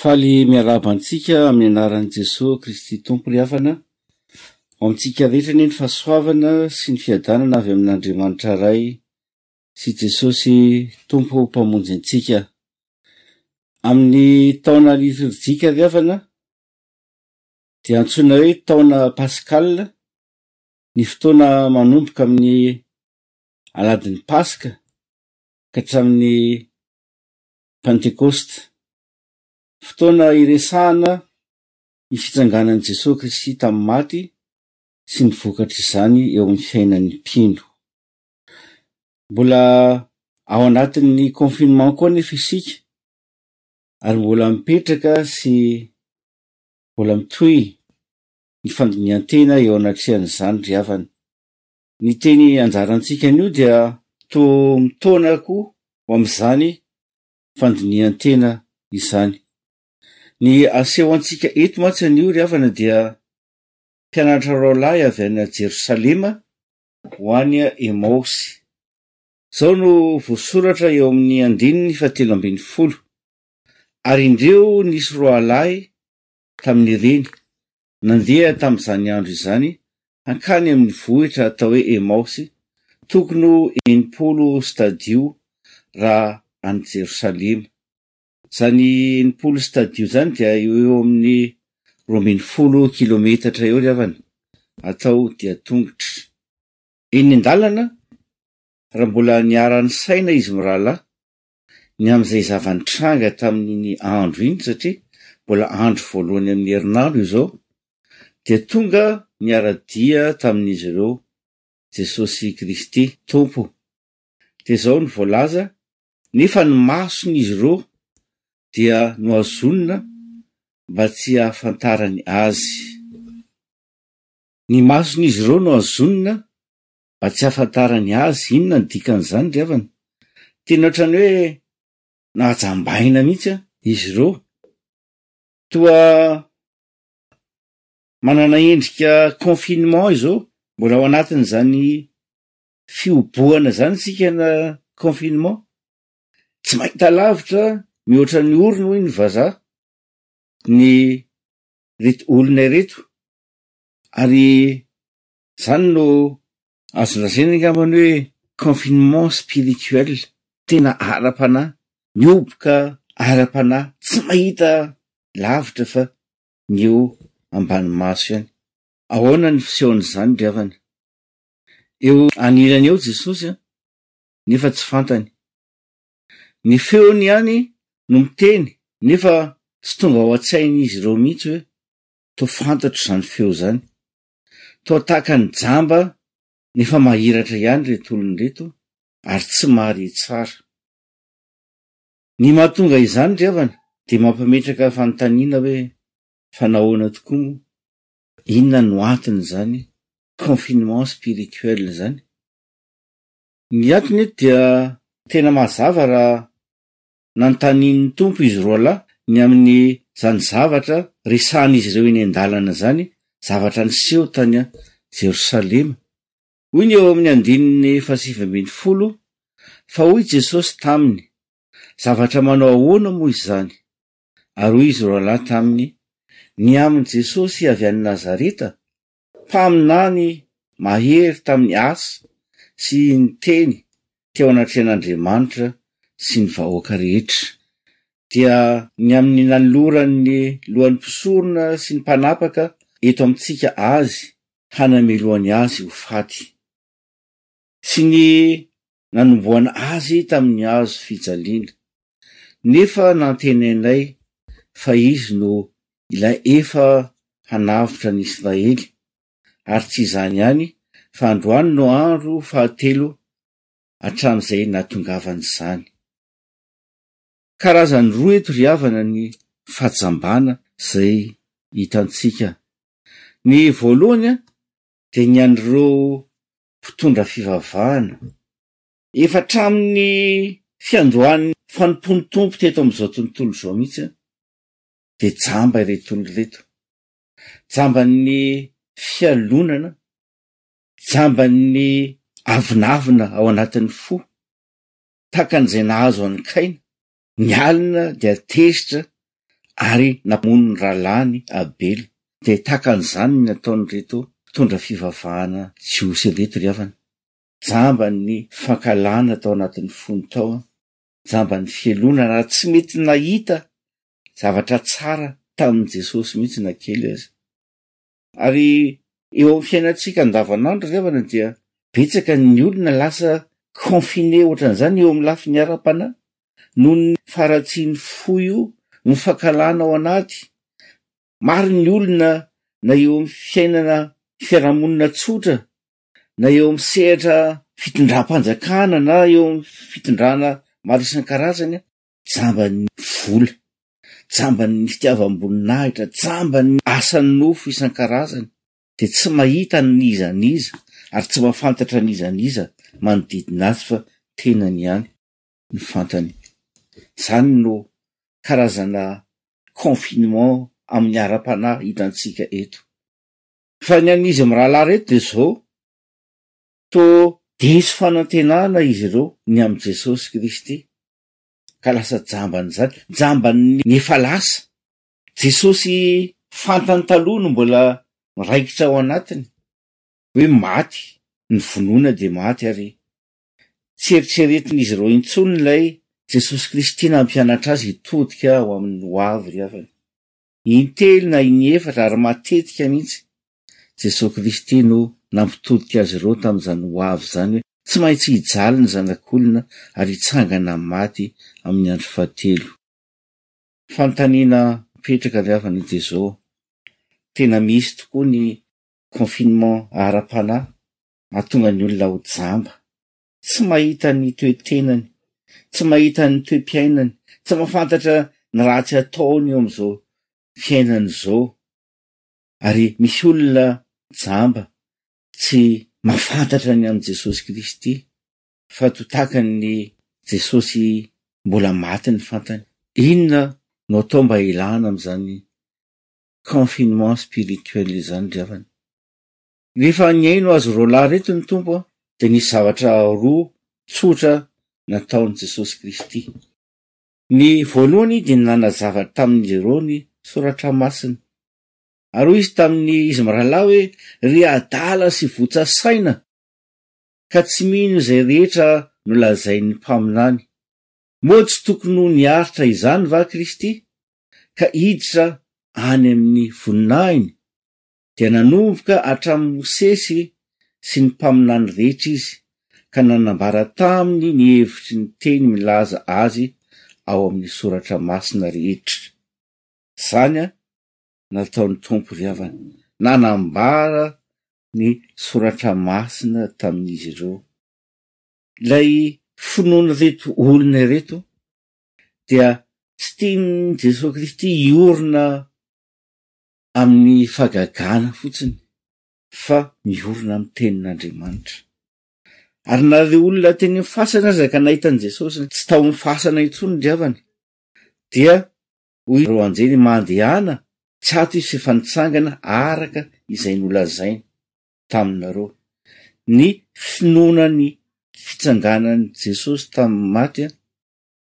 Faly miarahaba antsika amin'ny anaran'i Jesoa Kristy Tompo ry havana. Ho amintsika rehetra anie ny fahasoavana sy ny fiadanana avy amin'Andriamanitra Ray sy Jesosy Tompo Mpamonjy antsika. Amin'ny taona liturjika ry havana dia antsoina hoe taona pascal ny fotoana manomboka amin'ny aladin'ny Paska ka hatramin'ny Pentekosta, fotoana hiresahana ny fitsanganan'i Jesoa Kristy tamin'ny maty sy ny vokatr'izany eo amin'ny fiainan'ny mpino. Mbola ao anatin'ny confinement koa nefa isika ary mbola mipetraka sy mbola mitohy ny fandinihan-tena eo anatrehan'izany ry havana. Ny teny anjarantsika anio dia toa mitaona koa ho amin'izany fandinihan-tena izany. Ny aseho antsika eto mantsy anio ry havana dia mpianatra roalahy avy any Jerosalema ho any Emaosy. Izao no voasoratra eo amin'ny andininy fahatelo ambin'ny folo, Ary indreo nisy roalahy tamin'ireny, Nandeha tamin'izany andro izany hankany amin'ny vohitra atao hoe Emaosy, tokony ho enimpolo stadio raha any Jerosalema. Izany enimpolo stadio izany dia eo eo amin'ny roa ambin'ny folo kilometatra eo ry havana, atao dia tongotra. Eny an-dalana, raha mbola niara-nisaina izy mirahalahy, ny amin'izay zava-nitranga tamin'iny andro iny, satria mbola andro voalohany amin'ny herinandro izao, dia tonga niara-dia tamin'izy ireo Jesosy Kristy Tompo. Dia izao no voalaza, Nefa ny mason'izy ireo dia nohazonina mba tsy hahafantarany Azy. Ny mason'izy ireo nohazonina mba tsy hahafantarany azy. Inona ny dikan'izany ry havana? Tena ohatran'ny hoe nahajambaina mihitsy an, izy ireo. Toa manana endrika confinement izao, mbola ao anatin'izany fihobohana izany isika na confinement. Tsy mahita lavitra, mihoatra ny orona hoy ny vazaha ny ireto olona ireto ary Zany no azo lazaina angambany hoe confinement spirituel, tena ara-panahy, mihoboka ara-panahy, tsy mahita lavitra fa ny eo ambany maso ihany. Ahoana ny fisehon'izany ry havana? Eo anilany eo Jesosy an, nefa tsy fantany. Ny feony ihany no miteny, nefa tsy tonga ao an-tsain'izy ireo mihitsy hoe toa fantatro izany feo izany. Toa tahaka ny jamba nefa mahiratra ihany ireto olona ireto ary tsy mahare tsara. Ny mahatonga izany ry havana dia mampametraka fanontaniana hoe fa nahoana tokoa moa? Inona no antony izany confinement spirituel izany? Ny antony eto dia tena mazava raha Nanontanian'ny Tompo izy roa lahy ny amin'izany zavatra resahan'izy ireo eny an-dalana izany, zavatra niseho tany Jerosalema. Hoy ny eo amin'ny andininy fahasivy ambin'ny folo fa hoy Jesosy taminy, Zavatra manao ahoana moa izany? Ary hoy izy roalahy taminy, Ny amin'i Jesosy avy any Nazareta, Mpaminany mahery tamin'ny asa sy ny teny teo anatrehan'Andriamanitra sy ny vahoaka rehetra, dia ny amin'ny nanoloran'ny lohan'ny mpisorona sy ny mpanapaka eto amintsika azy hanamelohany azy ho faty, sy ny nanomboana azy tamin'ny hazo fijaliana, nefa nantenainay fa izy no ilay efa hanavotra ny Israely. Ary tsy izany ihany, fa androany no andro fahatelo hatramin'izay nahatongavan'izany. Karazany roa eto ry havana ny fahajambana izay hitantsika. Ny voalohany dia ny an'ireo mpitondra fivavahana. Efa hatramin'ny fiandohan'ny fanompoan'ny Tompo teto amin'izao tontolo izao mihitsy dia jamba ireto olona ireto. Jamban'ny fialonana, jamban'ny avonavona ao anatin'ny fo, tahaka an'izay nahazo an'i Kaina, Ny alina dia tezitra ary namono ny rahalahiny Abela. Dia tahaka an'izany ny nataon'ireto mpitondra fivavahana jiosy ireto ry havana. Jamba ny fankahalana tao anatin'ny fony tao, jamba ny fialonana ary tsy mety nahita zavatra tsara tamin'i Jesosy mihitsy na kely aza. Ary eo amin'ny fiainantsika andavanandro ry havana dia betsaka ny olona lasa confine ohatran'izany eo amin'ny lafiny ara-panahy noho ny faharatsian'ny fo io no fankahalana ao anaty. Maro ny olona na eo amin'ny fiainana fiarahamonina tsotra na eo amin'ny sehatra fitondram-panjakana na eo amin'ny fitondrana maro isan-karazany jamban'ny vola, jamban'ny fitiavam-boninahitra, jamban'ny asan'ny nofo isan-karazany, dia tsy mahita an'iza n'iza ary tsy mahafantatra an'iza n'iza manodidina azy fa tenany ihany no fantany. Izany no karazana confinement amin'ny ara-panahy hitantsika eto. Fa ny an'izy mirahalahy ireto dia izao, toa diso fanantenana izy ireo ny amin'i Jesosy Kristy, ka lasa jamban'izany, jamban'ny efa lasa. Jesosy fantany taloha no mbola miraikitra ao anatiny hoe maty, ny vonoina dia maty ary tsy eritreretin'izy ireo intsony ilay Jesosy Kristy nampianatra azy hitodika ho amin'ny hoavy ry havana. Intelo na inefatra ary matetika mihitsy, Jesoa Kristy no nampitodika azy ireo tamin'izany ho avy izany hoe tsy maintsy hijaly ny Zanak'olona ary hitsangana amin'ny maty amin'ny andro fahatelo. Fanontaniana mipetraka avy hafa ny Jesoa, Tena misy tokoa ny confinement ara-panahy mahatonga ny olona ho jamba? tsy mahita ny toe-tenany, tsy mahita ny toe-piainany, tsy mahafantatra ny ratsy ataony eo amin'izao fiainany izao ary misy olona jamba tsy mahafantatra ny amin'i Jesosy Kristy fa to takan'ny Jesosy mbola maty ny fantany. Inona no atao mba hilana amin'izany confinement spirituel izany ry havana? Rehefa nihaino azy roa lahy ireto ny Tompo dia nisy zavatra roa tsotra nataon'i Jesosy Kristy. Ny voalohany dia nanazava tamin'izy ireo ny soratra masina. Ary hoy izy tamin'ny izy mirahalahy hoe, Ry adala sy votsa saina, ka tsy mino izay rehetra nolazain'ny mpaminany. Moa tsy tokony ho niaritra izany va Kristy, ka hiditra any amin'ny voninahiny? Dia nanomboka hatramin'i Mosesy sy ny mpaminany rehetra izy ka nanambara taminy ny hevitry ny teny milaza azy ao amin'ny soratra masina rehetra. Izany an, nataon'ny Tompo ry havana, nanambara ny soratra masina tamin'izy ireo. Ilay finoan'ireto olona ireto dia tsy tian'i Jesoa Kristy hiorina amin'ny fagagana fotsiny fa miorina amin'ny tenin'Andriamanitra. Ary na ilay olona teny amin'ny fasana aza ka nahita an'i Jesosy tsy tao amin'ny fasana intsony ry havana dia hoy ireo anjely mandehana tsy ato izy efa nitsangana araka izay nolazainy taminareo. Ny finoana ny fitsanganan'i Jesosy tamin'ny maty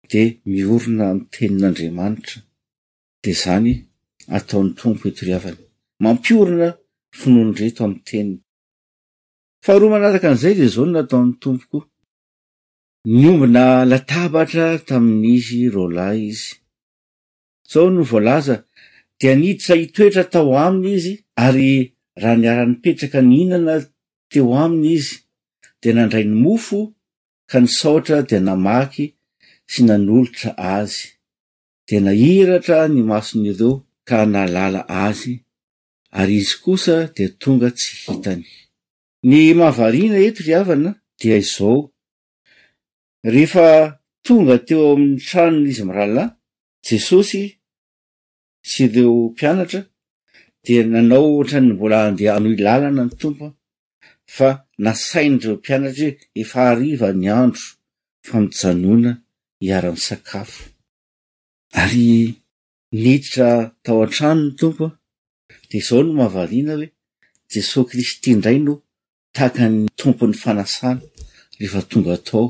dia miorina amin'ny tenin'Andriamanitra. dia izany ataon'ny Tompo itoriavany. Mampiorina finoan'ireto amin'ny teniny. Faharoa manaraka an'izay dia izao no nataon'ny Tompo koa. Niombona latabatra tamin'izy roalahy Izy. Izao no voalaza, Dia niditra hitoetra tao aminy Izy, ary raha niara-nipetraka nihinana teo aminy Izy, dia nandray ny mofo ka nisaotra dia namaky sy nanolotra azy. dia nahiratra ny mason'ireo ka nahalala Azy, ary Izy kosa dia tonga tsy hitany. Ny mahavariana eto, ry havana, dia izao, rehefa tonga teo amin'ny tranon'izy mirahalahy, Jesosy sy ireo mpianatra, dia nanao ohatran'ny mbola handeha hanohy lalana ny Tompo fa nasain'ireo mpianatra hoe efa hariva ny andro fa mijanona hiara-misakafo. Ary niditra tao an-trano ny Tompo, dia izao no mahavariana hoe Jesoa Kristy indray no tahaka ny Tompon'ny fanasana rehefa tonga tao.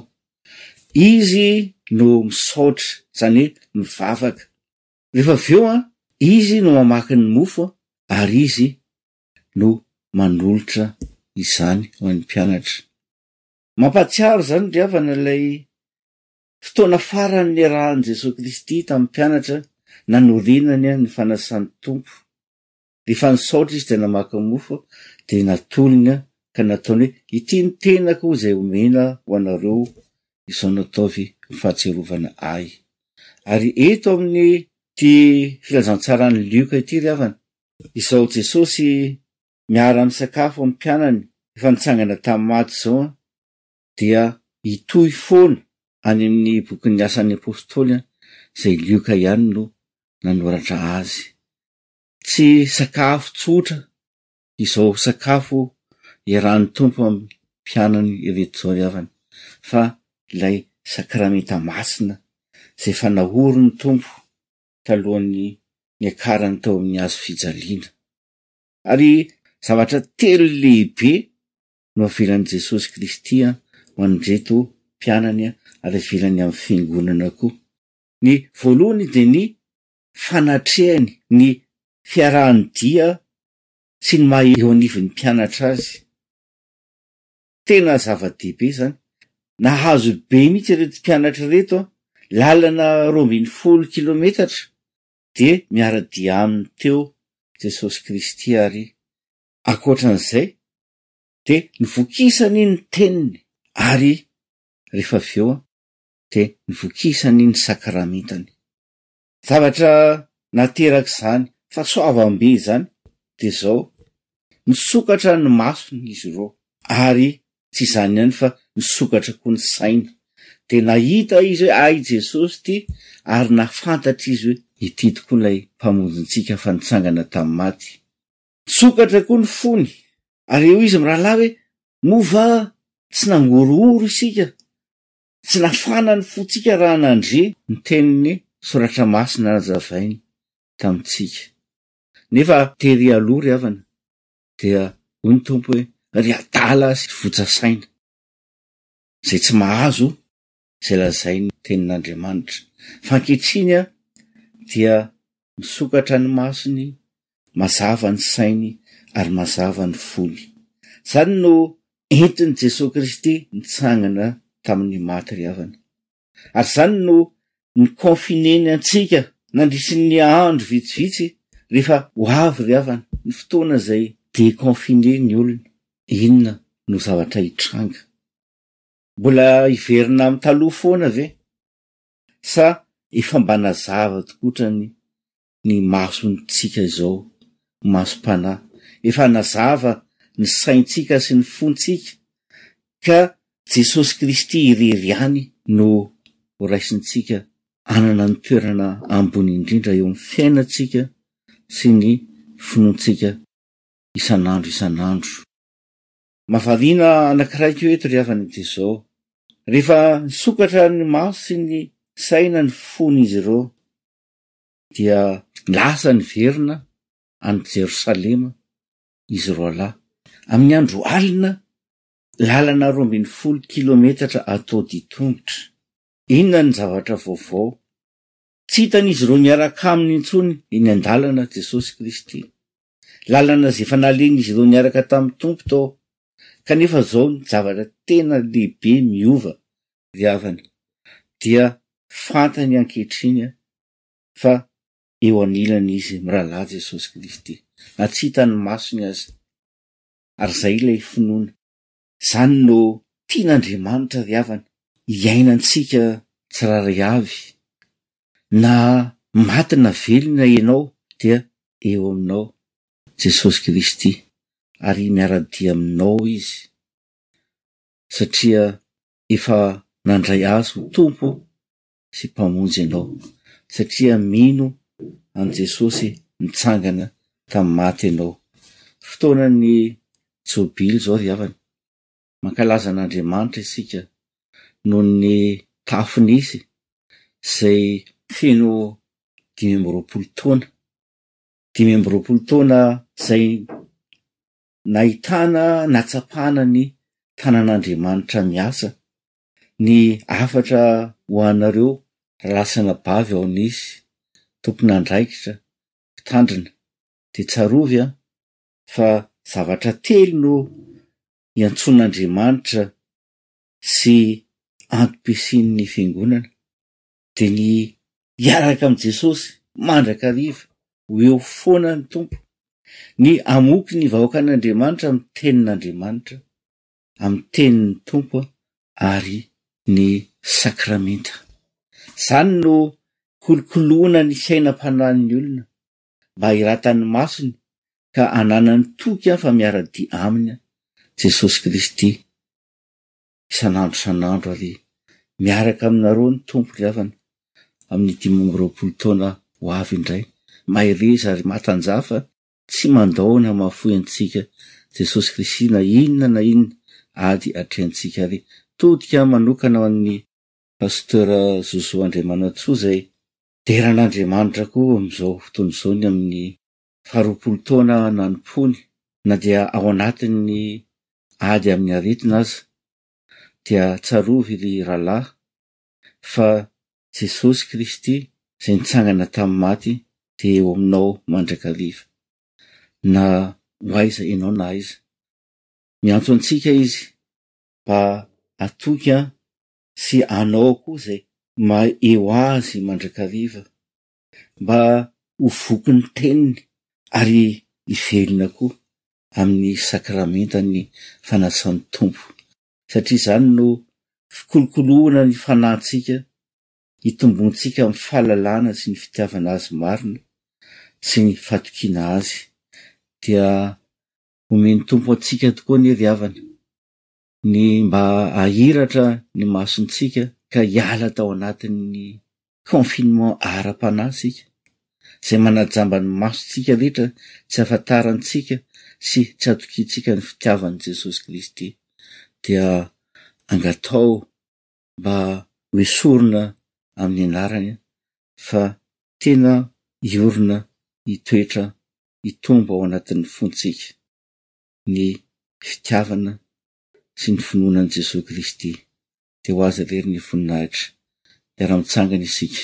Izy no misaotra, izany hoe mivavaka. Rehefa avy eo, Izy no mamaky ny mofo, ary Izy no manolotra izany ho an'ny mpianatra. Mampahatsiaro izany ry havana ilay fotoana farany niarahan'i Jesoa Kristy tamin'ny mpianatra nanorenany ny fanasan'ny Tompo. Rehefa nisaotra izy dia namaky mofo dia natolony ka nataony hoe ity ny tenako izay omena ho anareo izao nataovy ho fahatsiarovana ahy. Ary eto amin'ny ity filazantsaran'i Lioka ity ry havana Izao Jesosy miara-misakafo amin'ny mpianany efa nitsangana tamin'ny maty izao dia hitohy foana any amin'ny bokin'ny Asan'ny Apôstôly izay Lioka ihany no nanoratra azy. Tsy sakafo tsotra izao sakafo iarahan'ny Tompo amin'ny mpianany ireto izao ry havana fa ilay sakramenta masina izay efa naorin'ny Tompo talohan'ny niakarany tao amin'ny hazo fijaliana. Ary zavatra telo lehibe no avelan'i Jesosy Kristy ho an'ireto mpianany ary avelany amin'ny Fiangonana koa. Ny voalohany dia ny fanatrehany ny fiarahan'ny dia sy ny maha eo anivon'ny mpianatra azy. Tena zava-dehibe izany. Nahazo be mihitsy ireto mpianatra ireto an! Lalana roa ambin'ny folo kilometatra dia miara-dia aminy teo Jesosy Kristy ary ankoatra an'izay dia nivokisany ny teniny ary rehefa avy eo dia nivokisany ny sakramentany. Zavatra naterak'izany fahasoavam-be izany dia izao, nisokatra ny masony izy ireo, ary tsy izany ihany fa nisokatra koa ny sainy, dia nahita izy hoe ahy Jesosy ity, ary nahafantatra izy hoe ity tokoa ilay Mpamonjintsika fa nitsangana tamin'ny maty. Nisokatra koa ny fony, ary hoy izy mirahalahy hoe, Moa va tsy nangorohoro isika Tsy nafana ny fontsika raha nandre ny tenin'ny Soratra Masina nazavainy tamintsika. Nefa terỳ aloha ry havana, dia hoy ny Tompo hoe, Ry adala sy votsa saina, izay tsy mahazo izay lazain'ny tenin'Andriamanitra, fa ankehitriny aho dia misokatra ny masony mazava ny sainy ary mazava ny fony. Izany no entin'i Jesoa Kristy nitsangana tamin'ny maty ry havana. Ary izany no nikonfineny antsika nandritry ny andro vitsivitsy rehefa ho avy ry havana ny fotoana izay déconfiné ny olona. Inona no zavatra hitranga? Mbola hiverina amin'ny taloha foana ve? Sa efa mba nazava tokoa otrany ny masontsika izao, masom-panahy. Efa nazava ny saintsika sy ny fontsika ka Jesosy Kristy irery ihany no horaisintsika hanana ny toerana ambony indrindra eo amin'ny fiainantsika sy ny finoantsika isan'andro isan'andro. Mahavariana anankiray koa eto ry havana dia izao, rehefa nisokatra ny maso sy ny saina ny fon'izy ireo Dia lasa niverina any Jerosalema izy roalahy. Amin'ny andro alina, lalana roa ambin'ny folo kilometatra atodi-tongotra. Inona ny zavatra vaovao? Tsy hitan'izy ireo miaraka aminy intsony eny an-dalana Jesosy Kristy. Lalana izay efa nalehan'izy ireo niaraka tamin'ny Tompo tao. Kanefa izao ny zavatra tena lehibe miova, ry havana, dia fantany ankehitriny fa eo anilany izy mirahalahy Jesosy Kristy, na tsy hitan'ny masony aza. Ary izay ilay finoana. Izany no tian'Andriamanitra ry havana. Hiainantsika tsirairay avy. Na maty na velona ianao dia eo aminao Jesosy Kristy ary miara-dia aminao Izy satria efa nandray azy ho Tompo sy Mpamonjy anao satria mino an'i Jesosy nitsangana tamin'ny maty ianao. Fotoanan'ny Jobily izao ry havana. Mankalaza an'Andriamanitra isika noho ny tafo nisy izay. Feno dimy amby roapolo taona. Dimy amby roapolo taona izay nahitana, nahatsapana ny tanan'Andriamanitra miasa Ny hafatra ho anareo ralasana bavy ao Nice, tompon'andraikitra, mpitandrina, dia tsarovy an, fa zavatra telo no iantsoan'Andriamanitra sy antom-pisian'ny Fiangonana, dia ny hiaraka amin'i Jesosy mandrakariva ho eo foana ny Tompo, ny hamoky ny vahoakan'Andriamanitra amin'ny tenin'Andriamanitra, amin'ny tenin'ny Tompo ary ny sakramenta. Izany no hikolokoloana ny sainam-panahin'ny olona mba hiratan'ny masony ka hananany toky fa miara-dia aminy Jesosy Kristy isan'andro isan'andro ary miaraka aminareo ny Tompo ry havana amin'ny dimy amby roapolo taona ho avy indray. Mahereza ry Matanjafa. Tsy mandao ny hamafoentsika Jesosy Kristy na inona na inona ady atrehantsika ary todika manokana ho an'ny Pasteur Zozo Andriamanantsoa izay deran'Andriamanitra koa amin'izao fotoana izao ny amin'ny faharoapolo taona nanompoany na dia ao anatin'ny ady amin'ny aretina aza dia tsarovy ry rahalahy fa Jesosy Kristy izay nitsangana tamin'ny maty dia eo aminao mandrakariva, na ho aiza ianao na aiza. Miantso antsika Izy mba hatoky ahy sy anao koa izay mba eo Azy mandrakariva, mba ho voky ny Teniny ary hivelona koa amin'ny Sakramentan'ny Fanasan'ny Tompo. satria izany no fikolokoloana ny fanantsika, hitomboantsika amin'ny fahalalana sy ny fitiavana Azy marina sy ny fatokiana Azy. Dia omen'ny Tompo antsika tokoa anie ry havana ny mba hahiratra ny masontsika ka hiala tao anatin'ny confinement ara-panahy isika, izay manajamba ny masontsika rehetra tsy ahafantarantsika sy tsy atokiantsika ny fitiavan'i Jesosy Kristy, dia angataho mba ho esorina amin'ny anarany fa tena hiorina hitoetra hitombo ao anatin'ny fontsika ny fitiavana sy ny finoana an'i Jesosy Kristy dia ho azy irery ny voninahitra. Miara-mitsangana isika.